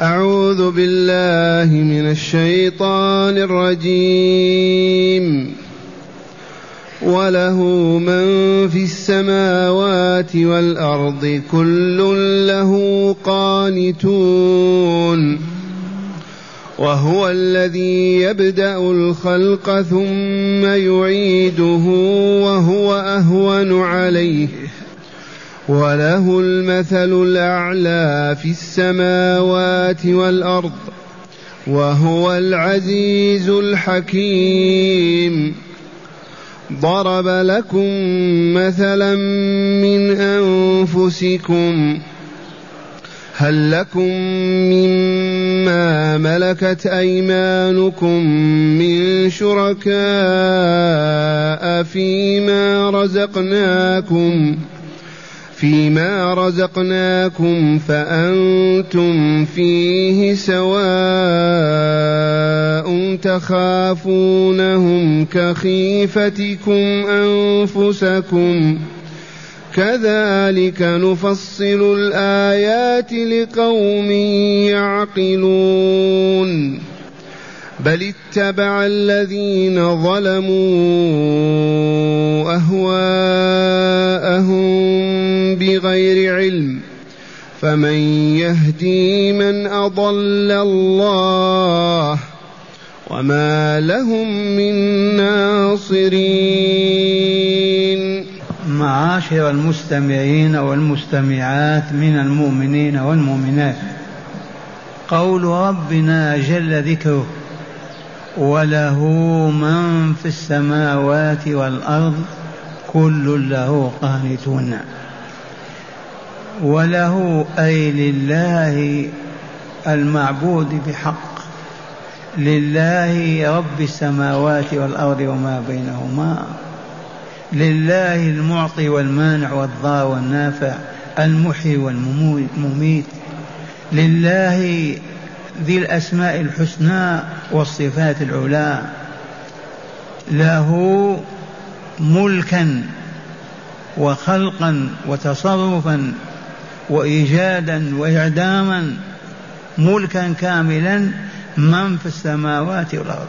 أعوذ بالله من الشيطان الرجيم. وله من في السماوات والأرض كل له قانتون. وهو الذي يبدأ الخلق ثم يعيده وهو أهون عليه. وله المثل الأعلى في السماوات والأرض وهو العزيز الحكيم. ضرب لكم مثلا من أنفسكم هل لكم مما ملكت أيمانكم من شركاء فيما رزقناكم؟ فيما رزقناكم فأنتم فيه سواء تخافونهم كخيفتكم أنفسكم كذلك نفصل الآيات لقوم يعقلون بل اتبع الذين ظلموا أهواءهم بغير علم. فمن يهدي من أضل الله وما لهم من ناصرين. معاشر المستمعين والمستمعات من المؤمنين والمؤمنات قول ربنا جل ذكره وله من في السماوات والأرض كل له قانتون. وله أي لله المعبود بحق. لله رب السماوات والأرض وما بينهما. لله المعطي والمانع والضار والنافع المحيي والمميت لله ذي الأسماء الحسنى والصفات العلى. له ملكا وخلقا وتصرفا وإيجادا وإعداما ملكا كاملا من في السماوات والأرض.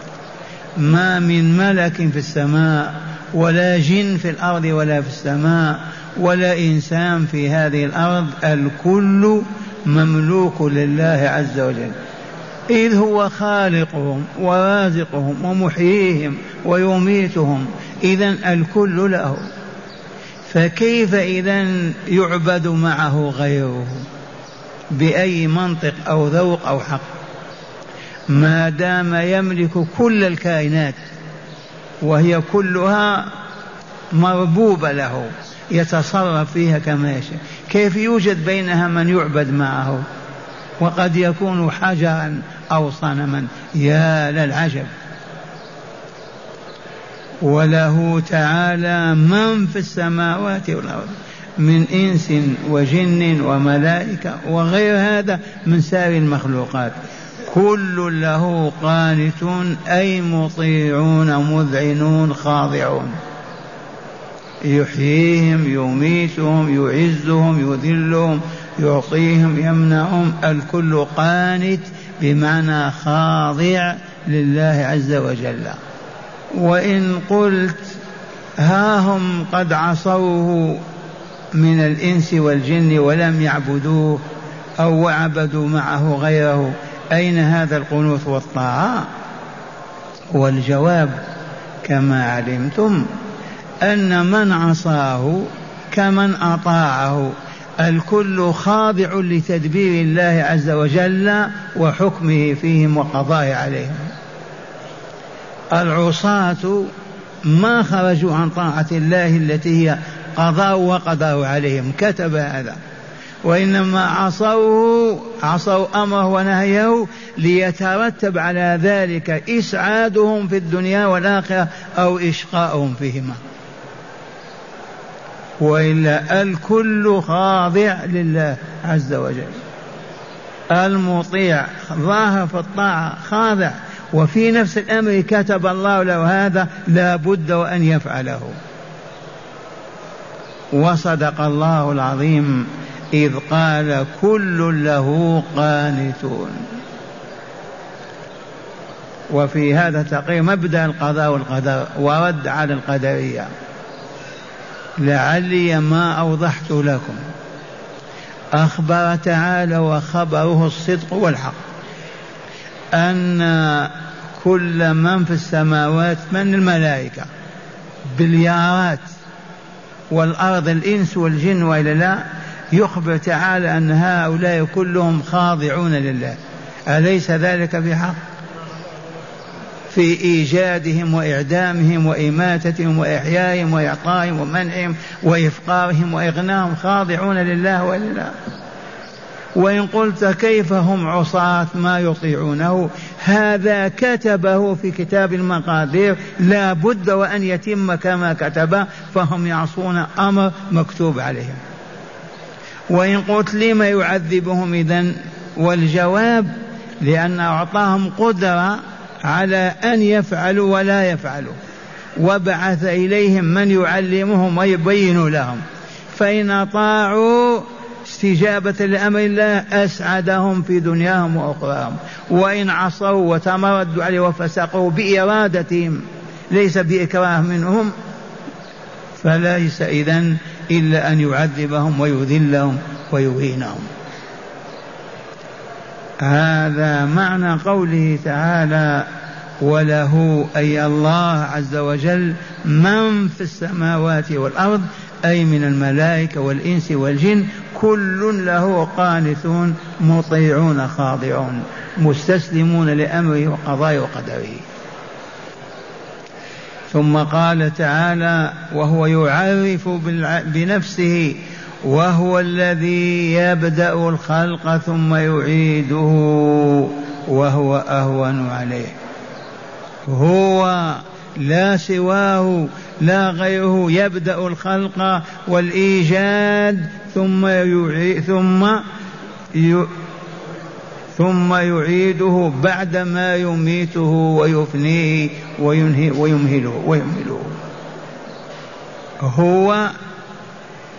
ما من ملك في السماء ولا جن في الأرض ولا في السماء ولا إنسان في هذه الأرض. الكل مملوك لله عز وجل. إذ هو خالقهم ورازقهم ومحييهم ويميتهم إذا الكل له. فكيف إذا يعبد معه غيره؟ بأي منطق أو ذوق أو حق؟ ما دام يملك كل الكائنات وهي كلها مربوبة له يتصرف فيها كما يشاء كيف يوجد بينها من يعبد معه؟ وقد يكون حجرا أو صنما يا للعجب. وله تعالى من في السماوات والأرض من إنس وجن وملائكة وغير هذا من سائر المخلوقات. كل له قانتون أي مطيعون مذعنون خاضعون. يحييهم يميتهم يعزهم يذلهم يعطيهم يمنعهم. الكل قانت بمعنى خاضع لله عز وجل. وإن قلت ها هم قد عصوه من الإنس والجن ولم يعبدوه أو عبدوا معه غيره أين هذا القنوت والطاعة؟ والجواب كما علمتم أن من عصاه كمن أطاعه. الكل خاضع لتدبير الله عز وجل وحكمه فيهم وقضائه عليهم. العصاة ما خرجوا عن طاعة الله التي هي قضاء وقضاء عليهم. كتب هذا. وإنما عصوه عصوا أمره ونهيه ليترتب على ذلك إسعادهم في الدنيا والآخرة أو إشقاؤهم فيهما. وإلا الكل خاضع لله عز وجل. المطيع ظاهر في الطاعة خاضع. وفي نفس الأمر كتب الله له هذا لا بد وأن يفعله. وصدق الله العظيم إذ قال كل له قانتون. وفي هذا تقرير مبدأ القضاء والقدر ورد على القدرية. لعلي ما أوضحت لكم. أخبر تعالى وخبره الصدق والحق. أن كل من في السماوات من الملائكة؟ بليارات والأرض الإنس والجن وإلا لا. يخبر تعالى أن هؤلاء كلهم خاضعون لله. أليس ذلك بحق؟ في إيجادهم وإعدامهم وإماتتهم وإحيائهم وإعطائهم ومنعهم وإفقارهم وإغناهم خاضعون لله ولله وإن قلت كيف هم عصاة ما يطيعونه؟ هذا كتبه في كتاب المقادير. لا بد وأن يتم كما كتب فهم يعصون أمر مكتوب عليهم. وإن قلت لما يعذبهم إذا والجواب لأن أعطاهم قدرة على أن يفعلوا ولا يفعلوا. وبعث إليهم من يعلمهم ويبين لهم. فإن أطاعوا استجابة لأمر الله أسعدهم في دنياهم وأخراهم. وإن عصوا وتمردوا عليه وفسقوا بإرادتهم ليس بإكراه منهم فليس إذن إلا أن يعذبهم ويذلهم ويهينهم هذا معنى قوله تعالى وله أي الله عز وجل من في السماوات والأرض أي من الملائكة والإنس والجن كل له قانتون مطيعون خاضعون مستسلمون لأمره وقضائه وقدره. ثم قال تعالى وهو يعرف بنفسه وهو الذي يبدأ الخلق ثم يعيده وهو أهون عليه. هو لا سواه لا غيره يبدأ الخلق والإيجاد ثم يعيد ثم ثم يعيده بعدما يميته ويفنيه وينهي ويمهله ويمهله. هو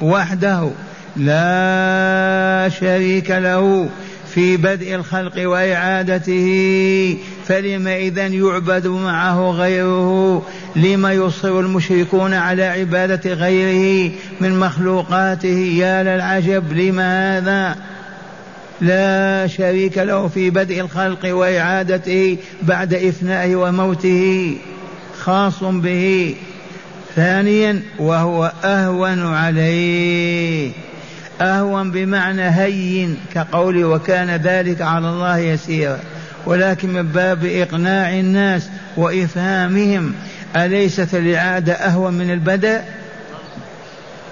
وحده لا شريك له في بدء الخلق وإعادته فلم إذن يعبد معه غيره؟ لما يصر المشركون على عبادة غيره من مخلوقاته؟ يا للعجب لماذا لا شريك له في بدء الخلق وإعادته بعد إفنائه وموته خاص به. ثانيا وهو أهون عليه. أهون بمعنى هين كقول وكان ذلك على الله يسيرا. ولكن من باب إقناع الناس وإفهامهم أليست الإعادة أهون من البدء؟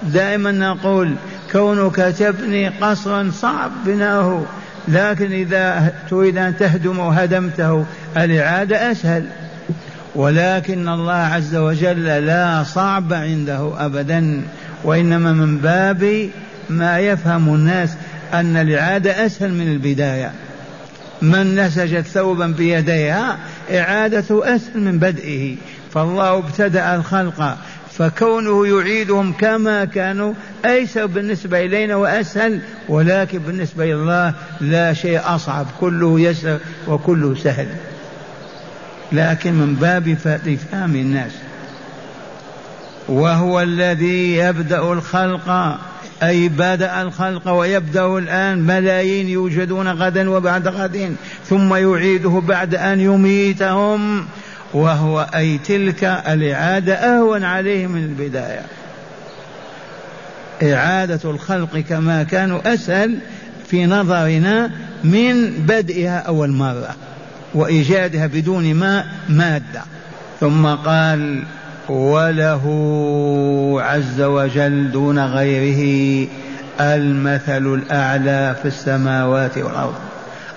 دائما نقول كونك تبني قصرا صعب بناؤه لكن إذا تريد أن تهدم هدمته الإعادة أسهل. ولكن الله عز وجل لا صعب عنده أبدا وإنما من باب ما يفهم الناس أن الإعادة أسهل من البداية. من نسجت ثوبا بيديها إعادته أسهل من بدئه. فالله ابتدأ الخلق فكونه يعيدهم كما كانوا أيسر بالنسبة إلينا وأسهل ولكن بالنسبة إلى الله لا شيء أصعب كله يسر وكله سهل. لكن من باب إفهام الناس. وهو الذي يبدأ الخلق أي بدأ الخلق ويبدأ الآن. ملايين يوجدون غدا وبعد غد ثم يعيده بعد أن يميتهم. وهو أي تلك الإعادة أهون عليه من البداية. إعادة الخلق كما كانوا أسهل في نظرنا من بدئها أول مرة. وإيجادها بدون ما مادة. ثم قال وله عز وجل دون غيره المثل الأعلى في السماوات والأرض.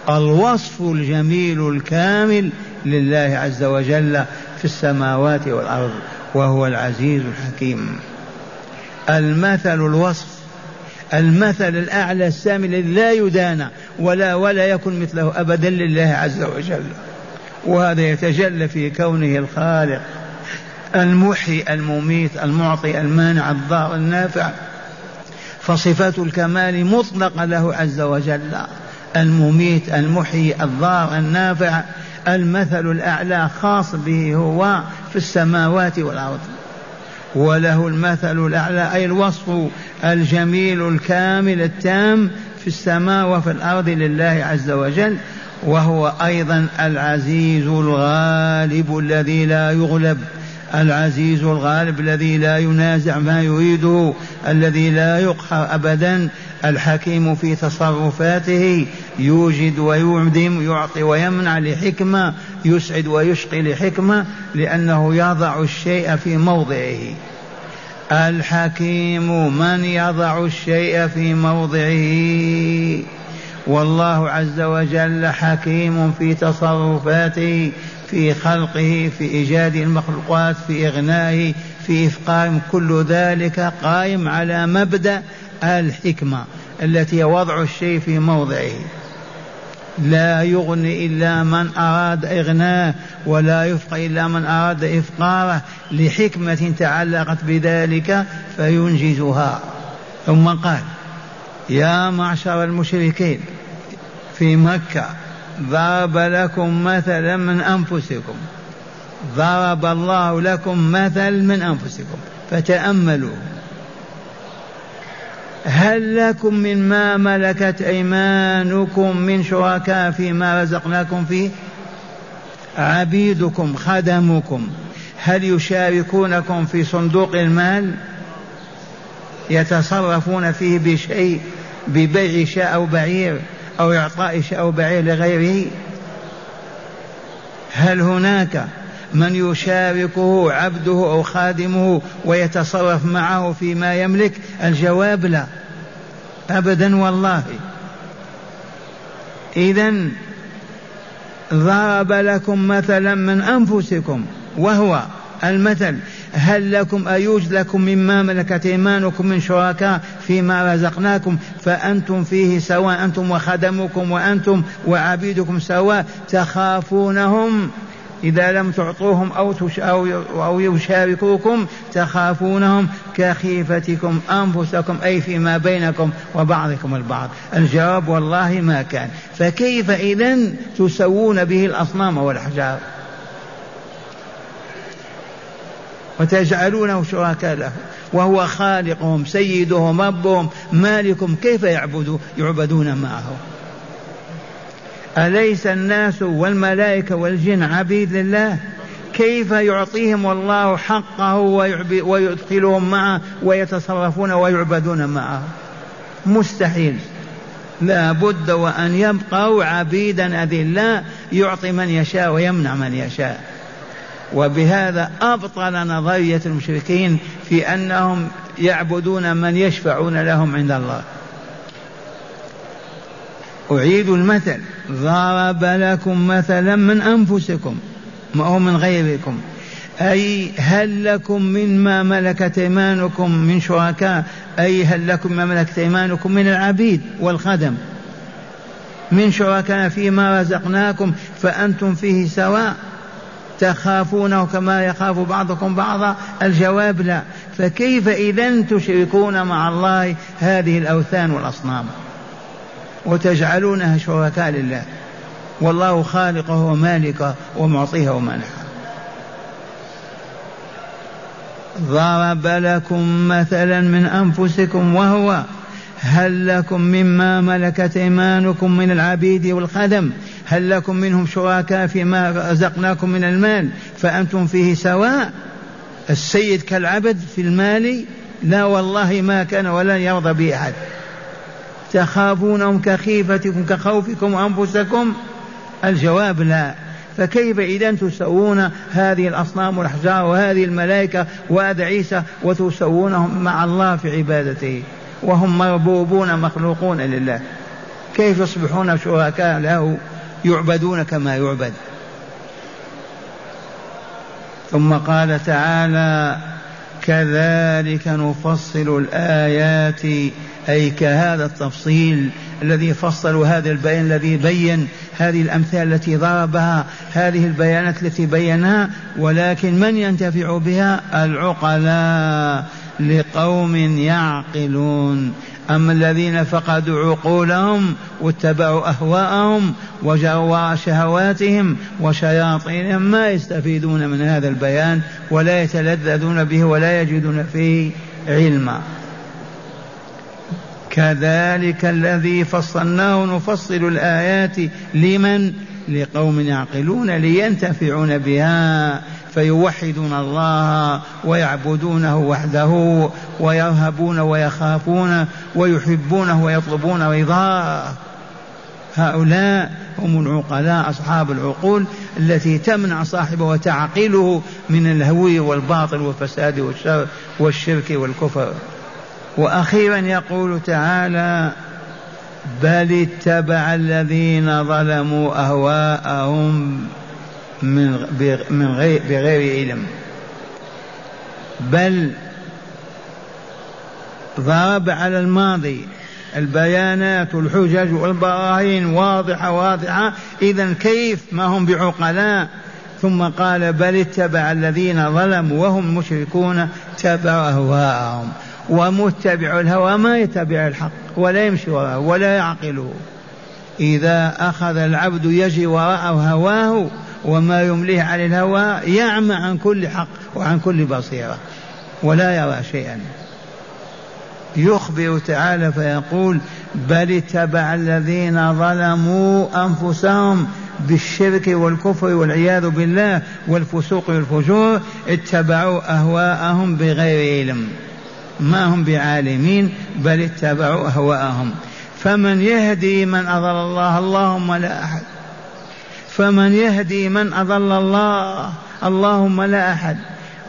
الوصف الجميل الكامل لله عز وجل في السماوات والأرض وهو العزيز الحكيم. المثل الوصف المثل الأعلى السامي الذي لا يدانى ولا ولا يكن مثله أبدا لله عز وجل. وهذا يتجلى في كونه الخالق المحيي المميت المعطي المانع الضار النافع. فصفات الكمال مطلقة له عز وجل. المميت المحيي الضار النافع. المثل الأعلى خاص به هو في السماوات والأرض. وله المثل الأعلى أي الوصف الجميل الكامل التام في السماء وفي الأرض لله عز وجل وهو أيضا العزيز الغالب الذي لا يغلب. العزيز الغالب الذي لا ينازع ما يريده الذي لا يقهر أبدا الحكيم في تصرفاته يوجد ويعدم يعطي ويمنع لحكمة يسعد ويشقي لحكمة لأنه يضع الشيء في موضعه. الحكيم من يضع الشيء في موضعه؟ والله عز وجل حكيم في تصرفاته في خلقه في إيجاد المخلوقات في إغنائه في افقارهم كل ذلك قائم على مبدأ الحكمة التي وضع الشيء في موضعه. لا يغني إلا من أراد إغناه ولا يفق إلا من أراد إفقاره. لحكمة تعلقت بذلك فينجزها. ثم قال يا معشر المشركين في مكة ضرب لكم مثلا من أنفسكم. ضرب الله لكم مثل من أنفسكم. فتأملوا. هل لكم مما ملكت أيمانكم من شركاء فيما رزقناكم فيه؟ عبيدكم خدمكم. هل يشاركونكم في صندوق المال؟ يتصرفون فيه بشيء ببيع شاء أو بعير؟ أو إعطاء شاء أو بعير لغيره هل هناك من يشاركه عبده أو خادمه ويتصرف معه فيما يملك؟ الجواب لا. ابدا والله. اذا ضرب لكم مثلا من أنفسكم وهو المثل هل لكم أيوجد لكم مما ملكت إيمانكم من شركاء فيما رزقناكم فأنتم فيه سواء أنتم وخدمكم وأنتم وعبيدكم سواء تخافونهم. إذا لم تعطوهم أو, أو, أو يشاركوكم تخافونهم كخيفتكم أنفسكم أي فيما بينكم وبعضكم البعض. الجواب والله ما كان. فكيف إذا تسوون به الأصنام والأحجار؟ وتجعلونه شركاء له وهو خالقهم سيدهم ربهم مالكم كيف يعبدوا؟ يعبدون معه. أليس الناس والملائكة والجن عبيد لله؟ كيف يعطيهم الله حقه ويدخلهم معه ويتصرفون ويعبدون معه؟ مستحيل. لا بد وأن يبقوا عبيدا أذلاء يعطي من يشاء ويمنع من يشاء. وبهذا أبطل نظرية المشركين في أنهم يعبدون من يشفعون لهم عند الله. أعيد المثل. ضرب لكم مثلا من أنفسكم ما هو من غيركم. أي هل لكم مما ملكت أيمانكم من شركاء؟ أي هل لكم ما ملكت أيمانكم من العبيد والخدم؟ من شركاء فيما رزقناكم فأنتم فيه سواء. تخافونه كما يخاف بعضكم بعضا؟ الجواب لا. فكيف إذا تشركون مع الله هذه الأوثان والأصنام؟ وتجعلونها شركاء لله. والله خالقه ومالكه ومعطيه ومانحه ضرب لكم مثلا من أنفسكم وهو هل لكم مما ملكت إيمانكم من العبيد والخدم؟ هل لكم منهم شركاء فيما رزقناكم من المال فأنتم فيه سواء؟ السيد كالعبد في المال لا والله ما كان ولن يرضى به أحد. تخافونهم كخيفتكم كخوفكم أنفسكم؟ الجواب لا. فكيف إذا تسوون هذه الأصنام والأحجار وهذه الملائكة وهذا عيسى وتسوونهم مع الله في عبادته؟ وهم مربوبون مخلوقون لله. كيف يصبحون شركاء له؟ يعبدون كما يعبد. ثم قال تعالى كذلك نفصل الآيات أي كهذا التفصيل الذي فصل هذا البيان الذي بين هذه الأمثال التي ضربها هذه البيانات التي بينها ولكن من ينتفع بها؟ العقلاء لقوم يعقلون. أما الذين فقدوا عقولهم واتبعوا أهواءهم وجروا شهواتهم وشياطينهم ما يستفيدون من هذا البيان ولا يتلذذون به ولا يجدون فيه علما. كذلك الذي فصلناه نفصل الآيات لمن؟ لقوم يعقلون لينتفعون بها. فيوحدون الله ويعبدونه وحده ويرهبون ويخافون ويحبونه ويطلبون رضاه. هؤلاء هم العقلاء أصحاب العقول التي تمنع صاحبه وتعقله من الهوي والباطل والفساد والشر والشرك والكفر. وأخيرا يقول تعالى بل اتبع الذين ظلموا أهواءهم. من من غير بغير علم. بل ضرب على الماضي البيانات والحجج والبراهين واضحة واضحة. إذا كيف؟ ما هم بعقلاء. ثم قال بل اتبع الذين ظلموا وهم مشركون تبع أهواءهم. ومتبع الهوى ما يتبع الحق ولا يمشي وراءه ولا يعقله. إذا أخذ العبد يجي وراء هواه وما يمليه عن الهوى يعمى عن كل حق وعن كل بصيرة ولا يرى شيئا. يخبر تعالى فيقول بل اتبع الذين ظلموا أنفسهم بالشرك والكفر والعياذ بالله والفسوق والفجور اتبعوا أهواءهم بغير علم. ما هم بعالمين؟ بل اتبعوا أهواءهم. فمن يهدي من أضل الله اللهم لا أحد. فمن يهدي من أضل الله اللهم لا أحد.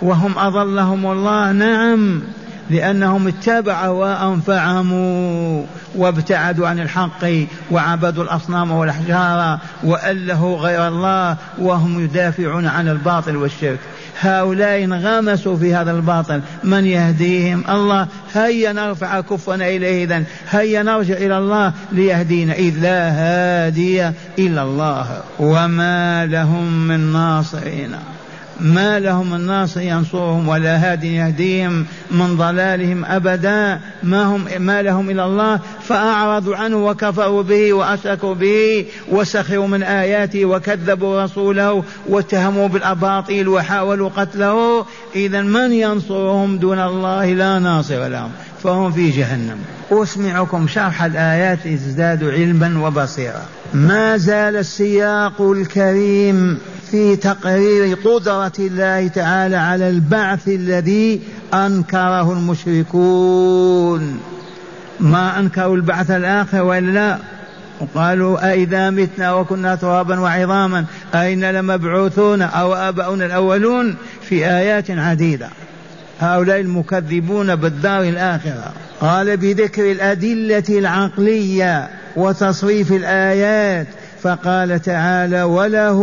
وهم أضلهم الله نعم لأنهم اتبعوا أهواءهم فعموا وابتعدوا عن الحق وعبدوا الأصنام والأحجار وألهوا غير الله وهم يدافعون عن الباطل والشرك. هؤلاء انغمسوا في هذا الباطل. من يهديهم؟ الله. هيا نرفع كفنا إليه إذن. هيا نرجع إلى الله ليهدينا. إذ لا هادي إلا الله. وما لهم من ناصرين. ما لهم الناصر ينصرهم ولا هاد يهديهم من ضلالهم أبدا. ما هم ما لهم الا الله. فأعرضوا عنه وكفروا به وأشركوا به وسخروا من آياته وكذبوا رسوله واتهموا بالأباطيل وحاولوا قتله. اذا من ينصرهم دون الله لا ناصر لهم؟ فهم في جهنم. أسمعكم شرح الآيات ازدادوا علما وبصيرا. ما زال السياق الكريم في تقرير قدرة الله تعالى على البعث الذي أنكره المشركون. ما أنكروا البعث الآخر وإلا وقالوا أئذا متنا وكنا ترابا وعظاما أين لمبعوثون أو آباؤنا الأولون في آيات عديدة. هؤلاء المكذبون بالدار الآخرة. قال بذكر الأدلة العقلية وتصريف الآيات فقال تعالى وله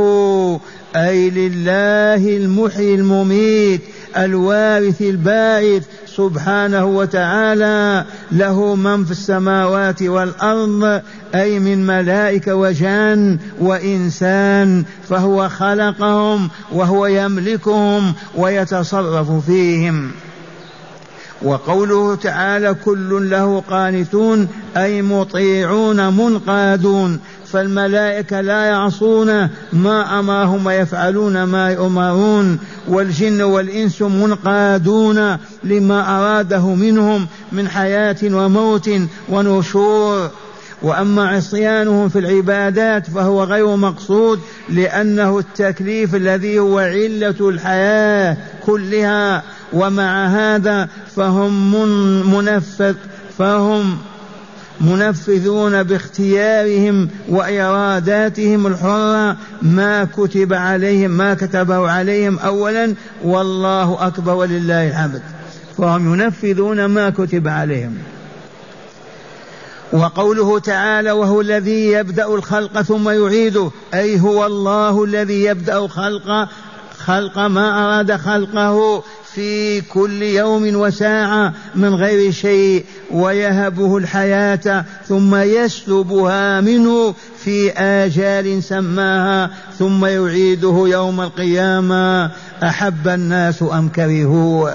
أي لله المحيي المميت الوارث الباعث سبحانه وتعالى له من في السماوات والأرض أي من ملائكه وجان وإنسان فهو خلقهم وهو يملكهم ويتصرف فيهم. وقوله تعالى كل له قانتون أي مطيعون منقادون فالملائكة لا يعصون ما أمرهم ويفعلون ما يؤمرون والجن والإنس منقادون لما أراده منهم من حياة وموت ونشور. وأما عصيانهم في العبادات فهو غير مقصود لأنه التكليف الذي هو علة الحياة كلها. ومع هذا فهم منفذ فهم منفذون باختيارهم وإراداتهم الحرة ما كتب عليهم ما كتبه عليهم أولا والله أكبر ولله الحمد فهم ينفذون ما كتب عليهم. وقوله تعالى وهو الذي يبدأ الخلق ثم يعيده أي هو الله الذي يبدأ خلق خلق ما أراد خلقه في كل يوم وساعة من غير شيء ويهبه الحياة ثم يسلبها منه في آجال سماها ثم يعيده يوم القيامة. أحب الناس أم كرهوا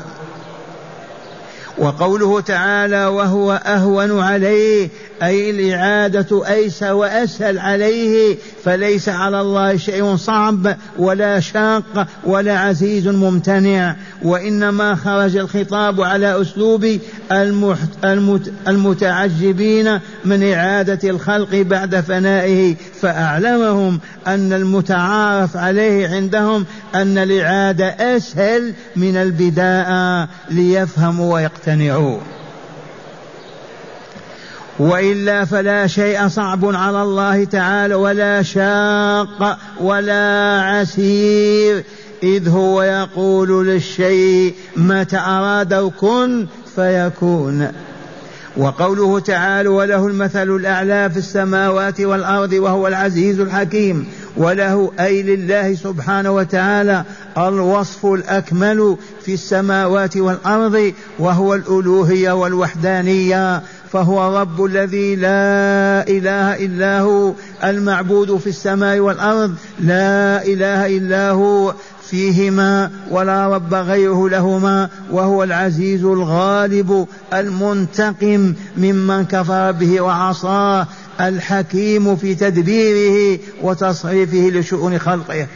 وقوله تعالى وهو أهون عليه أي الإعادة أيسر وأسهل عليه فليس على الله شيء صعب ولا شاق ولا عزيز ممتنع. وإنما خرج الخطاب على أسلوب المتعجبين من إعادة الخلق بعد فنائه. فأعلمهم أن المتعارف عليه عندهم أن الإعادة أسهل من البداء ليفهموا ويقتنعوا. وإلا فلا شيء صعب على الله تعالى ولا شاق ولا عسير. إذ هو يقول للشيء متى اراد كن فيكون. وقوله تعالى وله المثل الأعلى في السماوات والأرض وهو العزيز الحكيم وله أي لله سبحانه وتعالى الوصف الأكمل في السماوات والأرض وهو الألوهية والوحدانية فهو رب الذي لا إله إلا هو المعبود في السماء والأرض لا إله إلا هو فيهما ولا رب غيره لهما وهو العزيز الغالب المنتقم ممن كفر به وعصاه الحكيم في تدبيره وتصريفه لشؤون خلقه.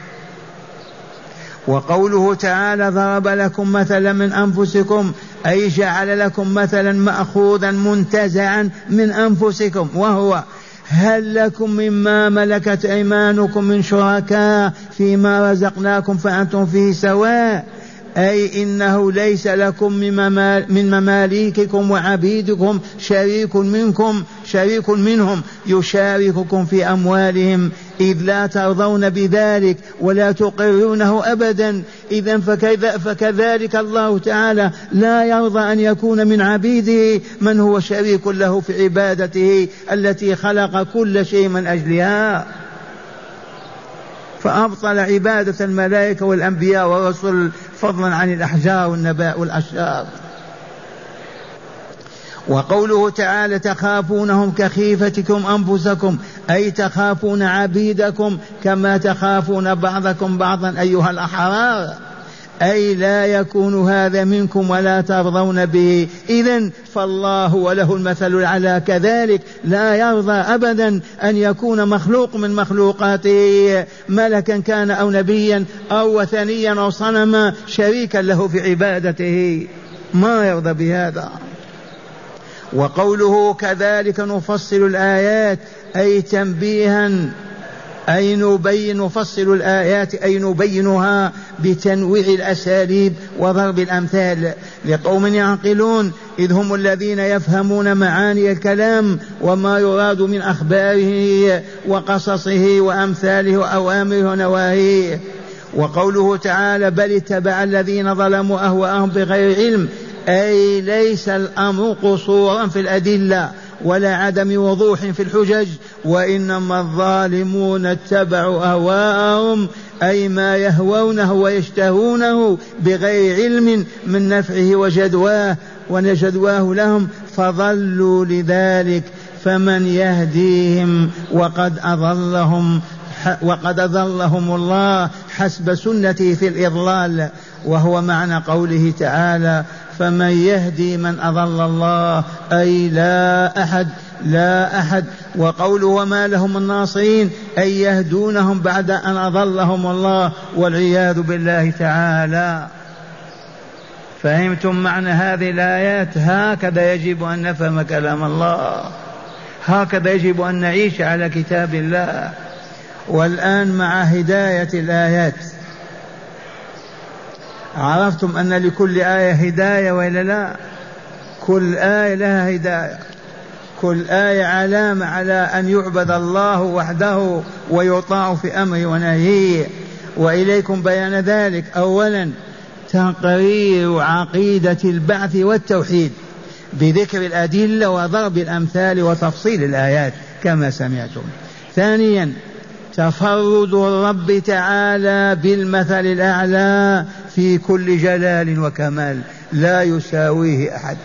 وقوله تعالى ضرب لكم مثلا من أنفسكم أي جعل لكم مثلا مأخوذا منتزعا من أنفسكم وهو هل لكم مما ملكت أيمانكم من شركاء فيما رزقناكم فأنتم فيه سواء؟ أي إنه ليس لكم من مماليككم وعبيدكم شريك منكم شريك منهم يشارككم في أموالهم إذ لا ترضون بذلك ولا تقرونه أبدا. إذا فكذلك الله تعالى لا يرضى أن يكون من عبيده من هو شريك له في عبادته التي خلق كل شيء من أجلها. فأبطل عبادة الملائكة والأنبياء والرسل فضلا عن الأحجار والنباء والأشجار. وقوله تعالى تخافونهم كخيفتكم أنفسكم أي تخافون عبيدكم كما تخافون بعضكم بعضا أيها الأحرار. أي لا يكون هذا منكم ولا ترضون به. إذا فالله وله المثل الأعلى كذلك. لا يرضى أبدا أن يكون مخلوق من مخلوقاته. ملكا كان أو نبيا أو وثنيا أو صنما شريكا له في عبادته. ما يرضى بهذا. وقوله كذلك نفصل الآيات. أي تنبيها أي نبين نفصل الآيات أي نبينها بتنويع الأساليب وضرب الأمثال لقوم يعقلون إذ هم الذين يفهمون معاني الكلام وما يراد من أخباره وقصصه وأمثاله وأوامره ونواهيه. وقوله تعالى بل اتبع الذين ظلموا أهواءهم بغير علم أي ليس الأمر قصورا في الأدلة. ولا عدم وضوح في الحجج وإنما الظالمون اتبعوا أهواءهم أي ما يهوونه ويشتهونه بغير علم من نفعه وجدواه وجدواه لهم فضلوا لذلك فمن يهديهم وقد أضلهم وقد أضلهم الله حسب سنته في الإضلال وهو معنى قوله تعالى فمن يهدي من أضل الله أي لا أحد لا أحد. وقوله وما لهم الناصرين أي يهدونهم بعد أن أضلهم الله والعياذ بالله تعالى. فهمتم معنى هذه الآيات؟ هكذا يجب أن نفهم كلام الله. هكذا يجب أن نعيش على كتاب الله. والآن مع هداية الآيات. عرفتم أن لكل آية هداية وإلا لا؟ كل آية لها هداية. كل آية علامة على أن يعبد الله وحده ويطاع في أمره ونهيه. وإليكم بيان ذلك. أولا تقرير عقيدة البعث والتوحيد بذكر الأدلة وضرب الأمثال وتفصيل الآيات كما سمعتم. ثانيا تفرد الرب تعالى بالمثل الأعلى في كل جلال وكمال لا يساويه أحد.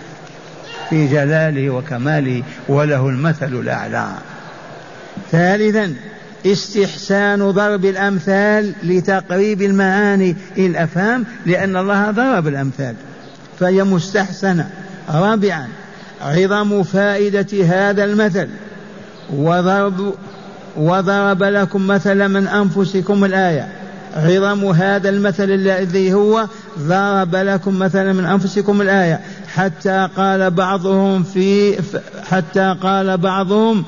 في جلاله وكماله وله المثل الأعلى. ثالثا استحسان ضرب الأمثال لتقريب المعاني. إلى الأفهام لأن الله ضرب الأمثال. فهي مستحسنة. رابعا عظم فائدة هذا المثل. وضرب وضرب لكم مثلا من أنفسكم الآية. عظم هذا المثل الذي هو ضرب لكم مثلا من أنفسكم الآية. حتى قال بعضهم في حتى قال بعضهم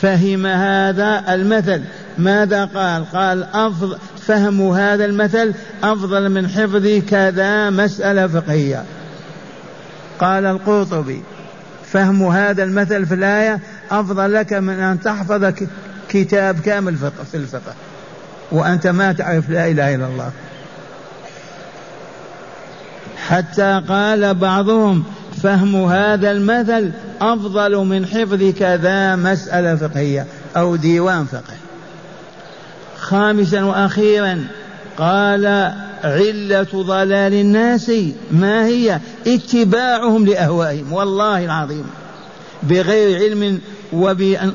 فهم هذا المثل. ماذا قال؟ قال أفضل فهم هذا المثل أفضل من حفظ كذا مسألة فقهية. قال القرطبي فهم هذا المثل في الآية أفضل لك من أن تحفظ كتاب كامل في الفقه. وأنت ما تعرف لا إله إلا الله. حتى قال بعضهم فهم هذا المثل أفضل من حفظ كذا مسألة فقهية أو ديوان فقه خامسا وأخيرا قال علة ضلال الناس ما هي؟ اتباعهم لأهوائهم والله العظيم. بغير علم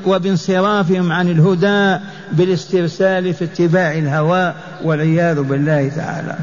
وبانصرافهم عن الهدى بالاسترسال في اتباع الهوى والعياذ بالله تعالى.